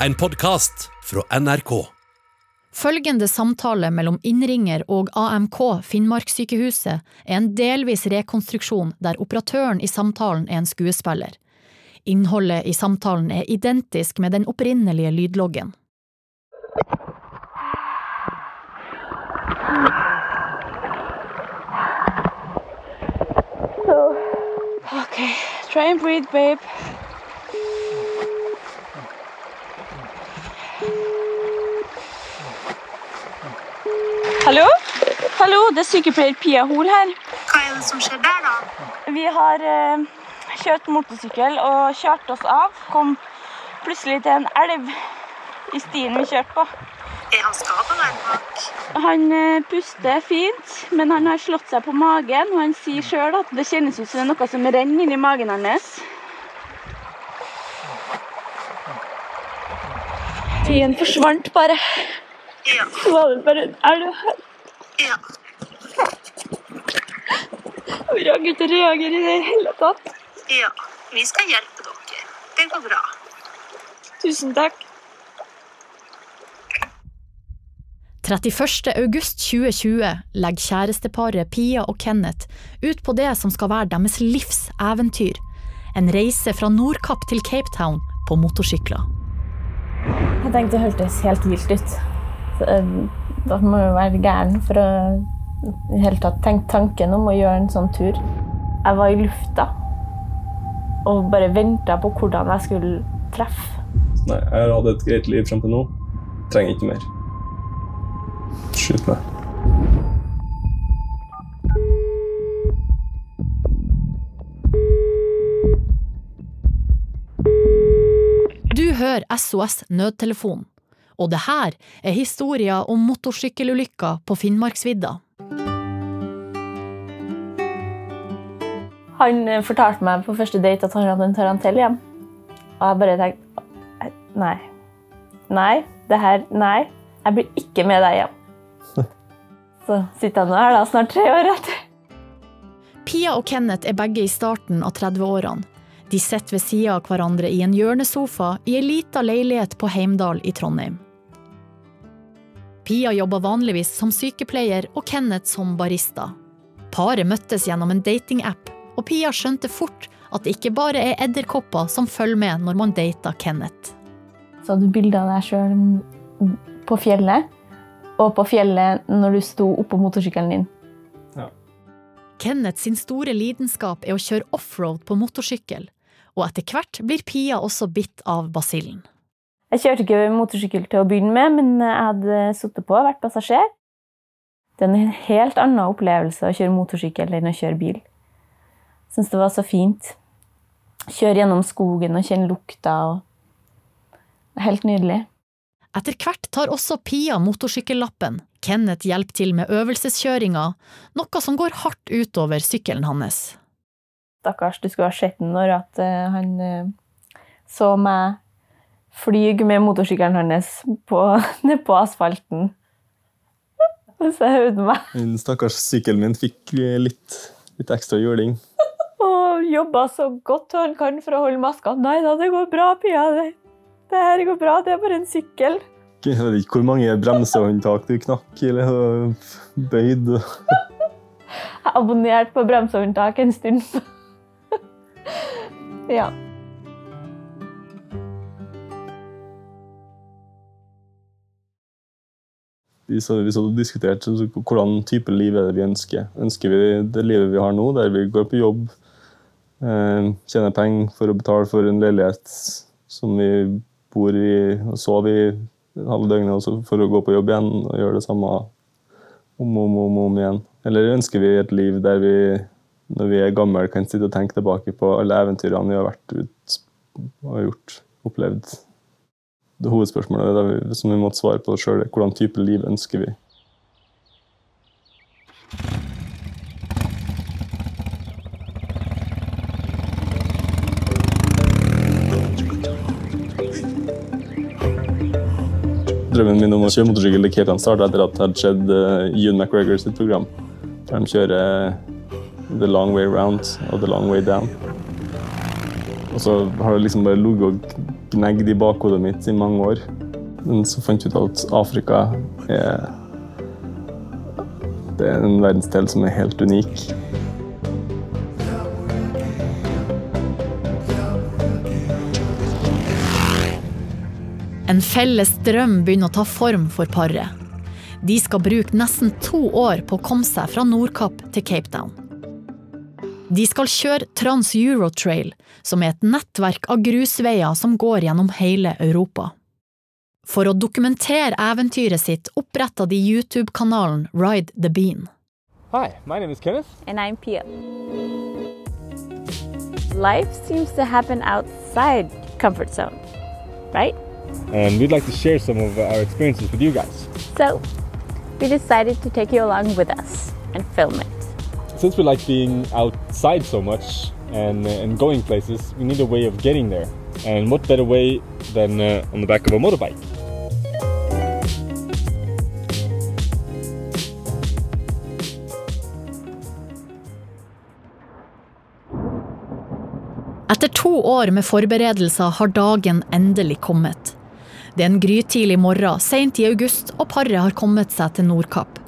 En podkast fra NRK. Følgende samtale mellom innringer og AMK Finnmarkssykehuset er en delvis rekonstruksjon der operatøren i samtalen er en skuespiller. Innholdet i samtalen er identisk med den opprinnelige lydloggen. Okay, try and breathe, babe. Hallo? Hallo, det er sykepleier Pia Hol her. Hva er det som skjer der, da? Vi har eh, kjørt motorsykkel og kjørt oss av. Kom plutselig til en elv i stien vi kjørte på. Er han skada der bak? Han eh, puster fint, men han har slått seg på magen. Og han sier sjøl at det kjennes ut som det er noe som renner i magen hans. Tiden forsvant bare. Ja. Så var det bare en elv her. Ja. Vi rakk ikke å i det hele tatt. Ja. Vi skal hjelpe dere. Det går bra. Tusen takk. 31. august 2020 legger kjæresteparet Pia og Kenneth ut på det som skal være deres livs eventyr. En reise fra Nordkapp til Cape Town på motorsykler. Jeg tenkte det hørtes helt vilt ut. Så, eh, Da må jeg være gæren for å i hele tatt tenke tanken om å gjøre en sånn tur. Jeg var i lufta og bare venta på hvordan jeg skulle treffe. Nei, jeg har hatt et greit liv frem til nå. Trenger ikke mer. Skyt meg. Du hører SOS Nødtelefon, og det her er historia om motorsykkelulykka på Finnmarksvidda. Han eh, fortalte meg på første date at han hadde en tarantell hjem. Og jeg bare tenkte nei. Nei, det her Nei. Jeg blir ikke med deg hjem. Så sitter han nå her da, snart tre år etter. Pia og Kenneth er begge i starten av 30-årene. De sitter ved sida av hverandre i en hjørnesofa i ei lita leilighet på Heimdal i Trondheim. Pia jobber vanligvis som sykepleier og Kenneth som barista. Paret møttes gjennom en datingapp, og Pia skjønte fort at det ikke bare er edderkopper som følger med når man dater Kenneth. Så hadde du bilde av deg sjøl på fjellet, og på fjellet når du sto oppå motorsykkelen din. Kenneth sin store lidenskap er å kjøre offroad på motorsykkel, og etter hvert blir Pia også bitt av basillen. Jeg kjørte ikke motorsykkel til å begynne med, men jeg hadde sittet på og vært passasjer. Det er en helt annen opplevelse å kjøre motorsykkel enn å kjøre bil. Jeg syns det var så fint. Kjøre gjennom skogen og kjenne lukta. Og... Helt nydelig. Etter hvert tar også Pia motorsykkellappen. Kenneth hjelper til med øvelseskjøringa, noe som går hardt utover sykkelen hans. Stakkars, du skulle ha sett ham når eh, han eh, så meg fly med motorsykkelen hans på, ned på asfalten. Og så høvde meg. Den stakkars sykkelen min fikk litt, litt ekstra juling. Og jobba så godt han kan for å holde maska. Nei da, det går bra, Pia. Det, det her går bra, det er bare en sykkel. Jeg vet ikke hvor mange bremsehåndtak du knakk eller bøyd. Jeg abonnerte på bremsehåndtak en stund. ja. Vi hadde diskutert hvordan type liv er det vi ønsker. Ønsker vi det livet vi har nå, der vi går på jobb, eh, tjener penger for å betale for en leilighet som vi bor i og sover i halve døgnet for å gå på jobb igjen og gjøre det samme om og om, om, om igjen? Eller ønsker vi et liv der vi når vi er gamle, kan sitte og tenke tilbake på alle eventyrene vi har vært ut og gjort, opplevd? Det hovedspørsmålet er som vi måtte svare på sjøl. Hvordan type liv ønsker vi? Drømmen min om å kjøre motorsykkel til Cape Town starta etter at det hadde skjedd uh, Ewan McGregor sitt program. Der de kjører The Long Way Round og The Long Way Down. Og så har det liksom bare ligget og gnagd i bakhodet mitt i mange år. Men så fant vi ut at Afrika er Det er en verdensdel som er helt unik. En felles drøm begynner å ta form for paret. De skal bruke nesten to år på å komme seg fra Nordkapp til Cape Town. De skal kjøre Trans Eurotrail, som er et nettverk av grusveier som går gjennom hele Europa. For å dokumentere eventyret sitt oppretta de YouTube-kanalen Ride the Bean. Hi, my name is Kenneth. And I'm Pia. Life seems to happen outside comfort zone, right? And we'd like to share some of our experiences with you guys. So, we decided to take you along with us and film it. Since we like being outside so much and, uh, and going places, we need a way of getting there. And what better way than uh, on the back of a motorbike? Etter to år med forberedelser har dagen endelig kommet. Det er en grytidlig morgen sent i august, og paret har kommet seg til Nordkapp.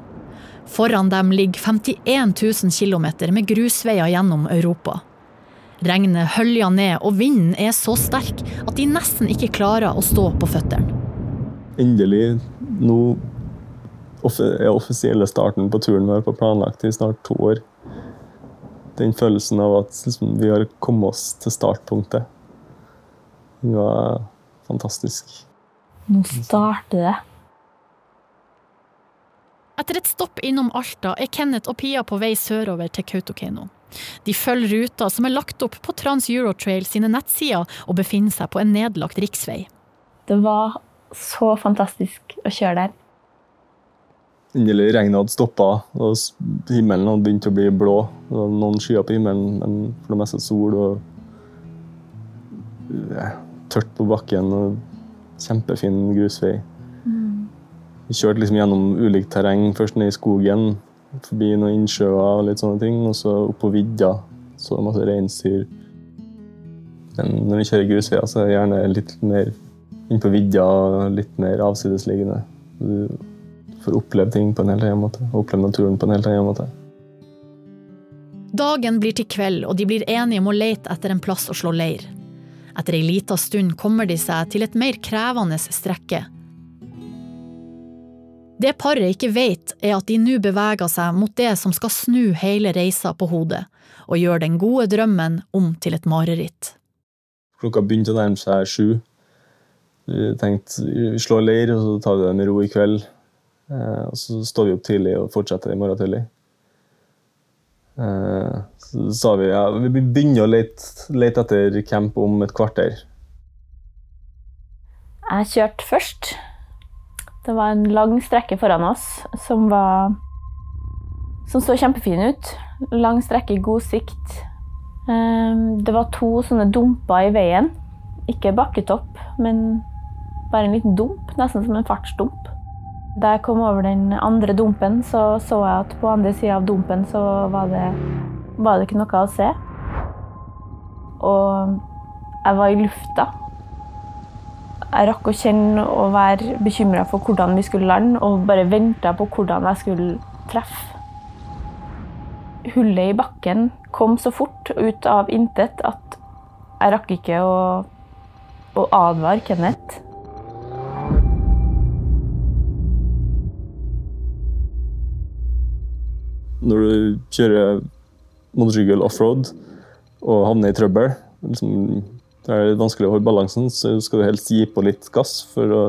Foran dem ligger 51 000 km med grusveier gjennom Europa. Regnet høljer ned, og vinden er så sterk at de nesten ikke klarer å stå på føttene. Endelig, nå er offisielle starten på turen vår på planlagt i snart to år. Den følelsen av at liksom, vi har kommet oss til startpunktet, den var fantastisk. Nå starter det. Etter et stopp innom Alta er Kenneth og Pia på vei sørover til Kautokeino. De følger ruta som er lagt opp på Trans Eurotrail sine nettsider, og befinner seg på en nedlagt riksvei. Det var så fantastisk å kjøre der. Endelig regnet hadde stoppa, og himmelen hadde begynt å bli blå. Det var noen skyer på himmelen, men for det meste sol og tørt på bakken og kjempefin grusvei. Vi kjørte liksom gjennom ulikt terreng, først ned i skogen, forbi noen innsjøer og litt sånne ting, og så opp på vidda. Så masse reinsdyr. Men når vi kjører grusveier, så er det gjerne litt mer inn på vidda, og litt mer avsidesliggende. Du får oppleve ting på en helt annen måte. Oppleve naturen på en helt annen måte. Dagen blir til kveld, og de blir enige om å lete etter en plass å slå leir. Etter ei lita stund kommer de seg til et mer krevende strekke. Det paret ikke vet, er at de nå beveger seg mot det som skal snu hele reisa på hodet, og gjøre den gode drømmen om til et mareritt. Klokka begynte å nærme seg sju. Vi tenkte vi slår leir, og så tar vi det med ro i kveld. Eh, og så står vi opp tidlig og fortsetter i morgen tidlig. Eh, så sa vi ja, vi begynner å lete, lete etter camp om et kvarter. Jeg kjørte først. Det var en lang strekke foran oss som var Som så kjempefin ut. Lang strekke, god sikt. Ehm, Det var to sånne dumper i veien. Ikke bakketopp, men bare en liten dump, nesten som en fartsdump. Da jeg kom over den andre dumpen, så så jeg at på andre sida av dumpen så var det, var det ikke noe å se. Og jeg var i lufta. Jeg rakk å kjenne og være bekymra for hvordan vi skulle lande, og bare venta på hvordan jeg skulle treffe. Hullet i bakken kom så fort ut av intet at jeg rakk ikke å, å advare Kenneth. Når du kjører motorsykkel offroad og havner i trøbbel, liksom, det er vanskelig å holde balansen, så skal du helst gi på litt gass. for å,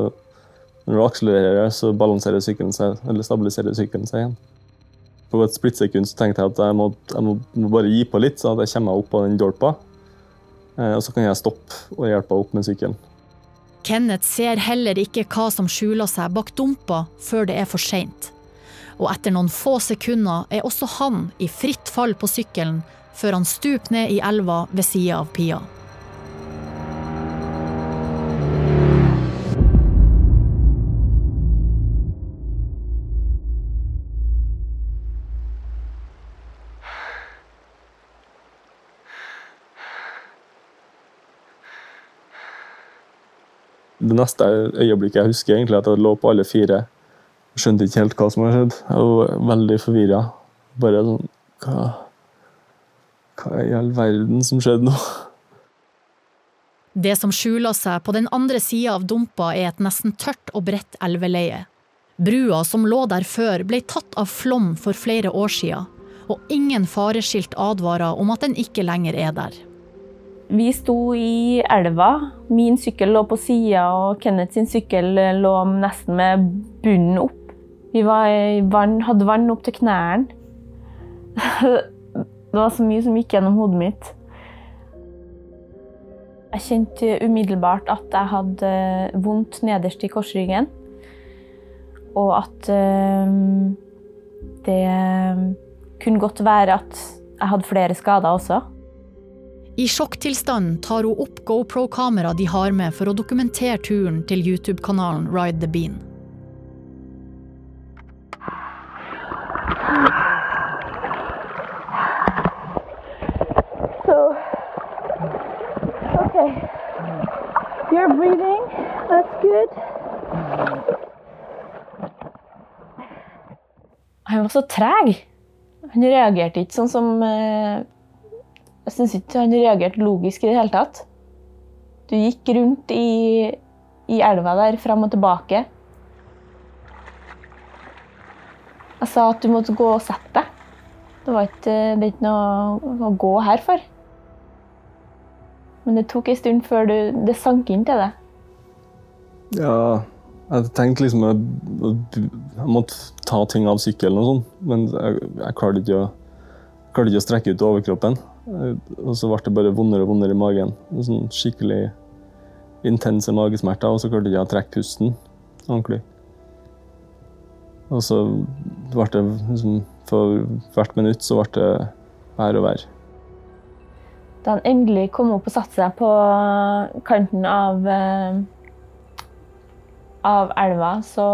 Når du akselererer, så balanserer sykkelen seg, eller stabiliserer sykkelen seg igjen. På et splittsekund tenkte jeg at jeg må, jeg må, må bare gi på litt, så at jeg kommer meg opp på den dolpa. Eh, og så kan jeg stoppe og hjelpe opp med sykkelen. Kenneth ser heller ikke hva som skjuler seg bak dumpa før det er for seint. Og etter noen få sekunder er også han i fritt fall på sykkelen før han stuper ned i elva ved sida av Pia. Det neste øyeblikket jeg husker, egentlig, at jeg lå på alle fire. Skjønte ikke helt hva som hadde skjedd. Jeg var veldig forvirra. Bare sånn hva, hva i all verden som skjedde nå? Det som skjuler seg på den andre sida av dumpa er et nesten tørt og bredt elveleie. Brua som lå der før ble tatt av flom for flere år sia, og ingen fareskilt advarer om at den ikke lenger er der. Vi sto i elva. Min sykkel lå på sida, og Kenneth sin sykkel lå nesten med bunnen opp. Vi vann, hadde vann opp til knærne. Det var så mye som gikk gjennom hodet mitt. Jeg kjente umiddelbart at jeg hadde vondt nederst i korsryggen. Og at det kunne godt være at jeg hadde flere skader også. I sjokktilstand tar hun opp GoPro-kameraet de har med for å dokumentere turen til YouTube-kanalen Ride the Bean. So, okay. You're breathing. That's good. Han var så treg. Han reagerte ikke sånn som eh, Jeg syns ikke han reagerte logisk i det hele tatt. Du gikk rundt i, i elva der fram og tilbake. Jeg sa at du måtte gå og sette deg. Det var ikke, det er ikke noe å gå her for. Men det tok en stund før du, det sank inn til deg. Ja, jeg tenkte liksom at jeg måtte ta ting av sykkelen og sånn, men jeg, jeg klarte ikke, å- klarte ikke å strekke ut overkroppen. Og så ble det bare vondere og vondere i magen. Sånn skikkelig intense magesmerter, og så klarte jeg ikke å trekke pusten ordentlig. Og så ble det liksom For hvert minutt så ble det verre og verre. Da han endelig kom opp og satte seg på kanten av, eh, av elva, så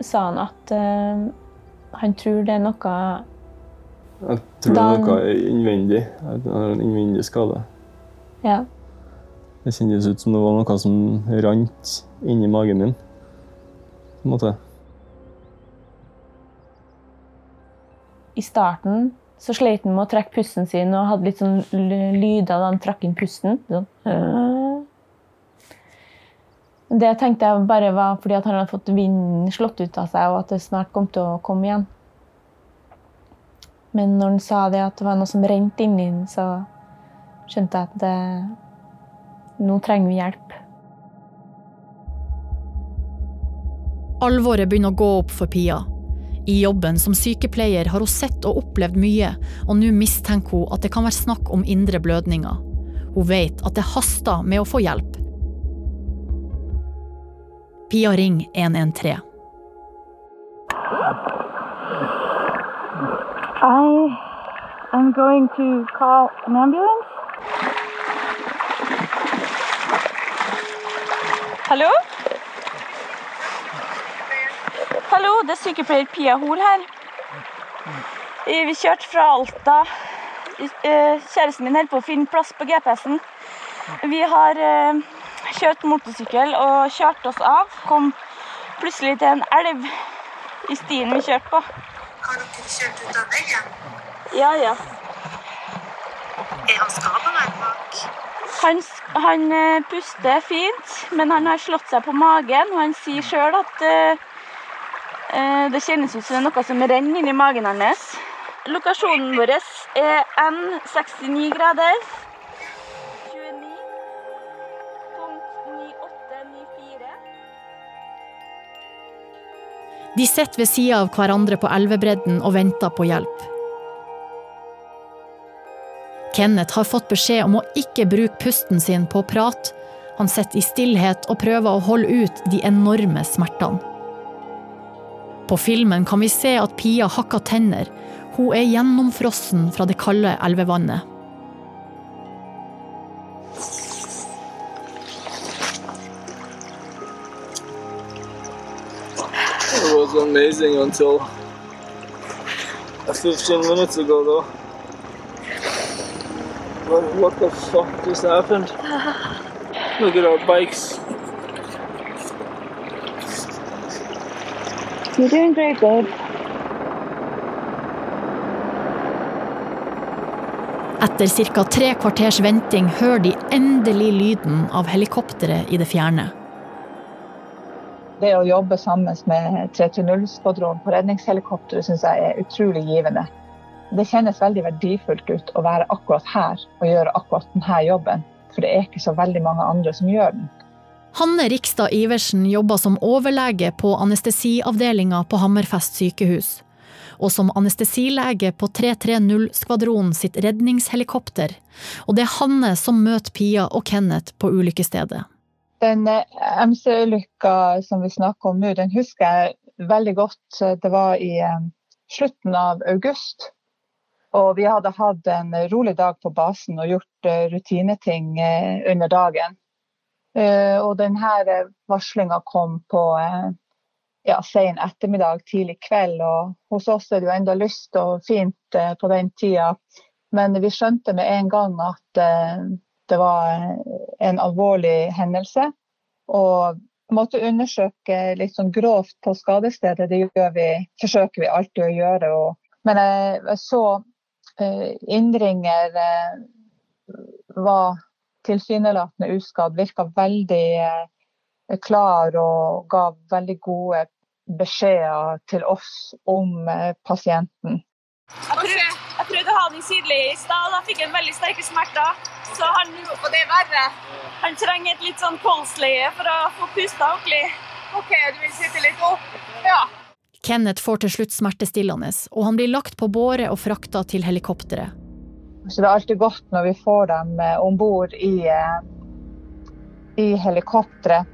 sa han at eh, han tror det er noe Jeg tror Da- det er noe innvendig. Jeg har en innvendig skade. Ja. Det kjennes ut som det var noe som rant inni magen min. På en måte. I starten så slet han med å trekke pusten sin og hadde litt sånn ly- lyder da han trakk inn pusten. Sånn. Det tenkte jeg bare var fordi at han hadde fått vinden slått ut av seg, og at det snart kom til å komme igjen. Men når han sa det at det var noe som rente inni den, så skjønte jeg at det, nå trenger vi hjelp. Alvoret begynner å gå opp for Pia. I jobben som sykepleier har hun sett og opplevd mye, og nå mistenker hun at det kan være snakk om indre blødninger. Hun vet at det haster med å få hjelp. Pia ringer 113. am going to call an ambulance. Hallo? Hallo, det er sykepleier Pia Hol her. Eh, Vi kjørte fra Alta. Eh, Kjæresten min holder på å finne plass på GPS-en. Vi har eh, kjørt motorsykkel og kjørt oss av. Kom plutselig til en elv i stien vi kjørte på. Har dere kjørt ut av veien? Ja, ja. Er han skada der bak? Han, han eh, puster fint, men han har slått seg på magen. Og han sier sjøl at eh, eh, det kjennes ut som det er noe som renner inni i magen hans. Lokasjonen vår er N69 grader. 29.9894. De sitter ved sida av hverandre på elvebredden og venter på hjelp. Kenneth har fått beskjed om å ikke bruke pusten sin på prat. Han sitter i stillhet og prøver å holde ut de enorme smertene. På filmen kan vi se at Pia hakker tenner. Hun er gjennomfrossen fra det kalde elvevannet. It was amazing until 15 minutes ago, though. Like, what the fuck just happened? Look at our bikes. You're doing great, babe. Etter ca. tre kvarters venting hører de endelig lyden av helikopteret i det fjerne. Det å jobbe sammen med 330-skvadronen på redningshelikopteret syns jeg er utrolig givende. Det kjennes veldig verdifullt ut å være akkurat her og gjøre akkurat denne jobben. For det er ikke så veldig mange andre som gjør den. Hanne Rikstad Iversen jobber som overlege på anestesiavdelinga på Hammerfest sykehus. Og som anestesilege på 330-skvadronen sitt redningshelikopter. Og det er Hanne som møter Pia og Kenneth på ulykkesstedet. Den eh, MC-ulykka som vi snakker om nå, den husker jeg veldig godt. Det var i eh, slutten av august. Og vi hadde hatt en rolig dag på basen og gjort eh, rutineting under dagen. Og denne varslinga kom på ja, sen ettermiddag, tidlig kveld. Og hos oss er det jo enda lyst og fint på den tida. Men vi skjønte med en gang at det var en alvorlig hendelse. Og måtte undersøke litt sånn grovt på skadestedet. Det vi, forsøker vi alltid å gjøre. Men jeg så uh, innringer uh, var tilsynelatende uskadd. Virka veldig uh, klar og ga veldig gode beskjeder til oss om pasienten. Jeg prøvde, jeg prøvde å ha den sydlig i stad. Da fikk jeg en veldig sterke smerter. Så han, det han trenger et litt sånn kolsleie for å få pusta ordentlig. OK, du vil sitte litt opp? Ja. Kenneth får til slutt smertestillende, og han blir lagt på båre og frakta til helikopteret. Så det er alltid godt når vi får dem eh, om bord i, eh, i helikopteret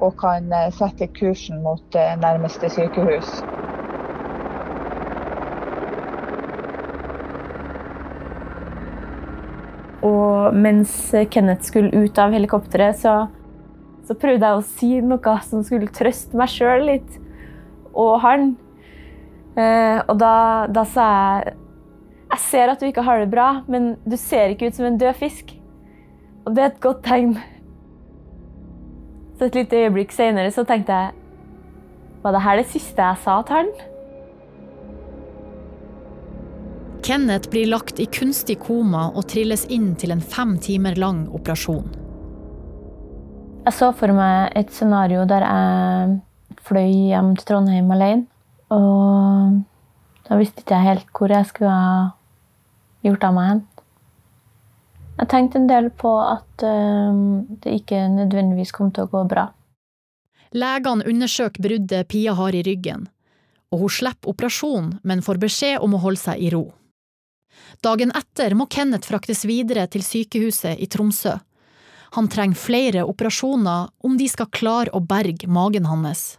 og kan eh, sette kursen mot nærmeste sykehus. Og mens Kenneth skulle ut av helikopteret, så, så prøvde jeg å si noe som skulle trøste meg sjøl litt, og han. Eh, og da, da, sa jeg Jeg ser at du ikke har det bra, men du ser ikke ut som en død fisk. Og det er et godt tegn. Så et lite øyeblikk seinere så tenkte jeg Var det her det siste jeg sa til han? Kenneth blir lagt i kunstig koma og trilles inn til en fem timer lang operasjon. Jeg så for meg et scenario der jeg fløy hjem til Trondheim alene. Og da visste ikke jeg helt hvor jeg skulle ha gjort av meg hen. Jeg tenkte en del på at uh, det ikke nødvendigvis kom til å gå bra. Legene undersøker bruddet Pia har i ryggen, og hun slipper operasjon, men får beskjed om å holde seg i ro. Dagen etter må Kenneth fraktes videre til sykehuset i Tromsø. Han trenger flere operasjoner om de skal klare å berge magen hans.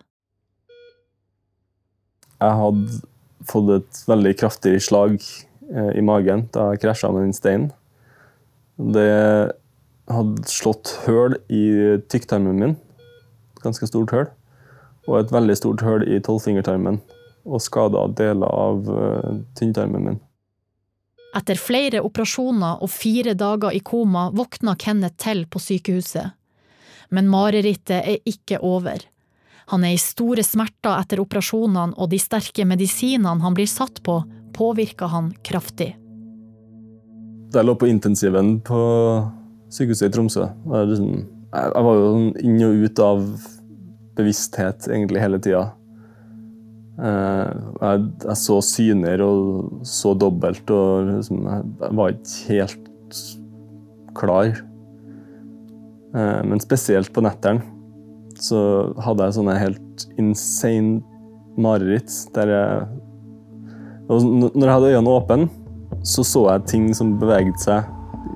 Jeg hadde fått et veldig kraftig slag eh, i magen da jeg krasja med den steinen. Det hadde slått høl i tykktarmen min, et ganske stort høl, og et veldig stort høl i tolvfingertarmen, og skada deler av eh, tynntarmen min. Etter flere operasjoner og fire dager i koma våkna Kenneth til på sykehuset. Men marerittet er ikke over. Han er i store smerter etter operasjonene, og de sterke medisinene han blir satt på, påvirker han kraftig. Jeg lå på intensiven på sykehuset i Tromsø, liksom, jeg var jo sånn inn og ut av bevissthet egentlig hele tida. Eh, jeg, så syner og så dobbelt, og liksom, jeg var ikke helt klar. Eh, men spesielt på nettene så hadde jeg sånne helt insane mareritt der jeg Når jeg hadde øynene åpne, så så jeg ting som beveget seg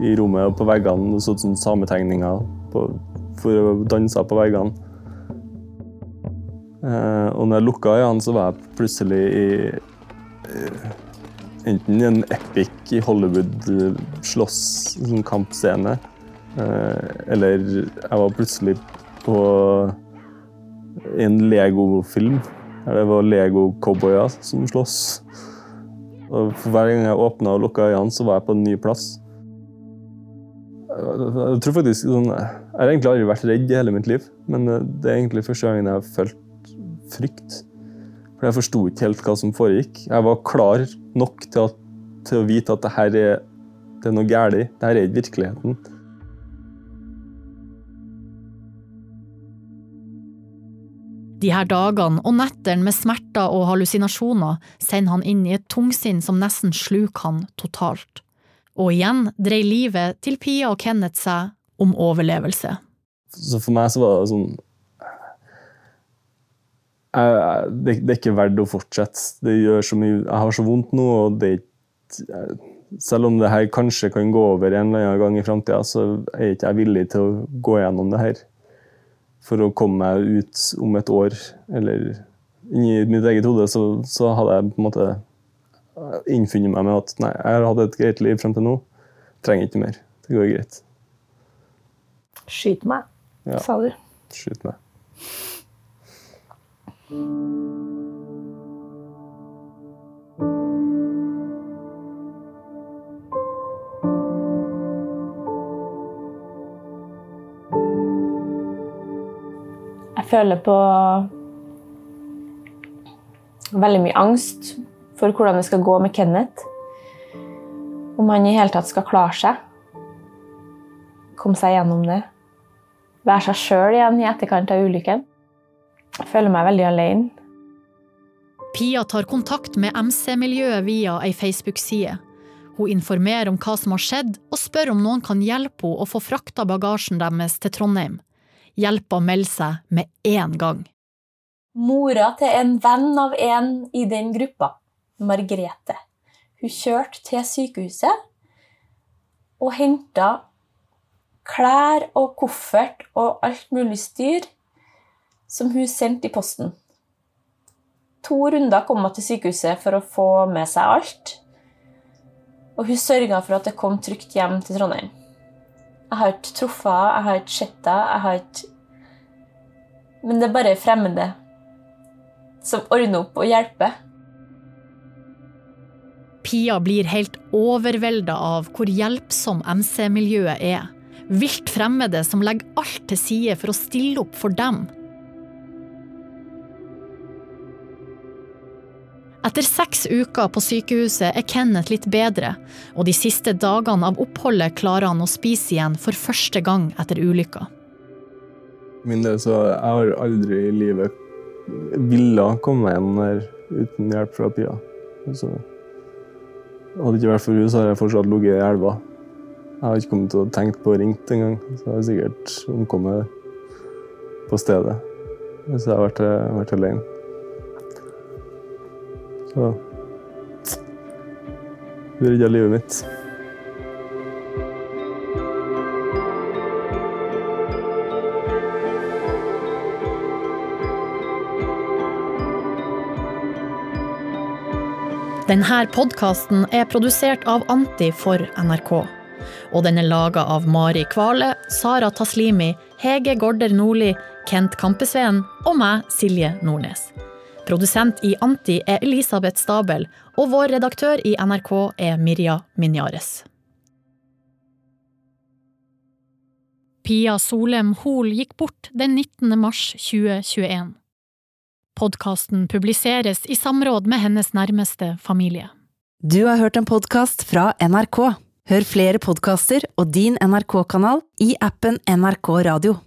i rommet og på veggene. Det så ut sametegninger for å danse på veggene. Eh, og når jeg lukka øynene, så var jeg plutselig i eh, enten i en epic i Hollywood eh, sånn kampscene, eller jeg var plutselig på en Lego-film. Det var Lego-cowboyer som slåss. Og for Hver gang jeg åpna og lukka øynene, så var jeg på en ny plass. Jeg tror faktisk sånn, Jeg har egentlig aldri vært redd i hele mitt liv, men det er egentlig første gangen jeg har følt frykt. For jeg forsto ikke helt hva som foregikk. Jeg var klar nok til, at, til å vite at det her er, det er noe galt. Det her er ikke virkeligheten. De her dagene og nettene med smerter og hallusinasjoner sender han inn i et tungsinn som nesten sluker han totalt. Og igjen dreier livet til Pia og Kenneth seg om overlevelse. Så for meg så var det sånn jeg, det, det, er ikke verdt å fortsette. Det gjør så mye Jeg har så vondt nå, og det ikke Selv om det her kanskje kan gå over en eller annen gang i framtida, så er ikke jeg villig til å gå gjennom det her for å komme meg ut om et år, eller inni mitt eget hode, så, så hadde jeg på en måte innfunnet meg med at nei, jeg har hatt et greit liv frem til nå. Trenger ikke mer. Det går greit. Skyt meg, ja. sa du. Skyt meg. Føler på veldig mye angst for hvordan det skal gå med Kenneth. Om han i hele tatt skal klare seg. Komme seg gjennom det. Være seg sjøl igjen i etterkant av ulykken. Jeg føler meg veldig alene. Pia tar kontakt med MC-miljøet via ei Facebook-side. Hun informerer om hva som har skjedd, og spør om noen kan hjelpe henne å få frakta bagasjen deres til Trondheim. Hjelpa melde seg med en gang. Mora til en venn av en i den gruppa, Margrethe, hun kjørte til sykehuset og henta klær og koffert og alt mulig styr som hun sendte i posten. To runder kom hun til sykehuset for å få med seg alt. Og hun sørga for at det kom trygt hjem til Trondheim. Jeg har ikke truffet henne, jeg har ikke sett henne, jeg har ikke Men det er bare fremmede som ordner opp og hjelper. Pia blir helt overvelda av hvor hjelpsom MC-miljøet er. Vilt fremmede som legger alt til side for å stille opp for dem. Etter seks uker på sykehuset er Kenneth litt bedre, og de siste dagene av oppholdet klarer han å spise igjen for første gang etter ulykka. Min del så jeg har aldri i livet ville komme hjem der uten hjelp fra Pia. Så hadde det ikke vært for henne, så hadde jeg fortsatt ligget i elva. Jeg har ikke kommet til å tenke på å ringe engang, så jeg har sikkert omkommet på stedet hvis jeg har vært, vært alene. Så Du redda livet mitt. Denne podkasten er produsert av Anti for NRK. Og den er laga av Mari Kvale, Sara Taslimi, Hege Gorder Nordli, Kent Kampesveen og meg, Silje Nordnes. Produsent i Anti er Elisabeth Stabel, og vår redaktør i NRK er Mirja Minjares. Pia Solem Hoel gikk bort den 19. mars 2021. Podkasten publiseres i samråd med hennes nærmeste familie. Du har hørt en podkast fra NRK. Hør flere podkaster og din NRK-kanal i appen NRK Radio.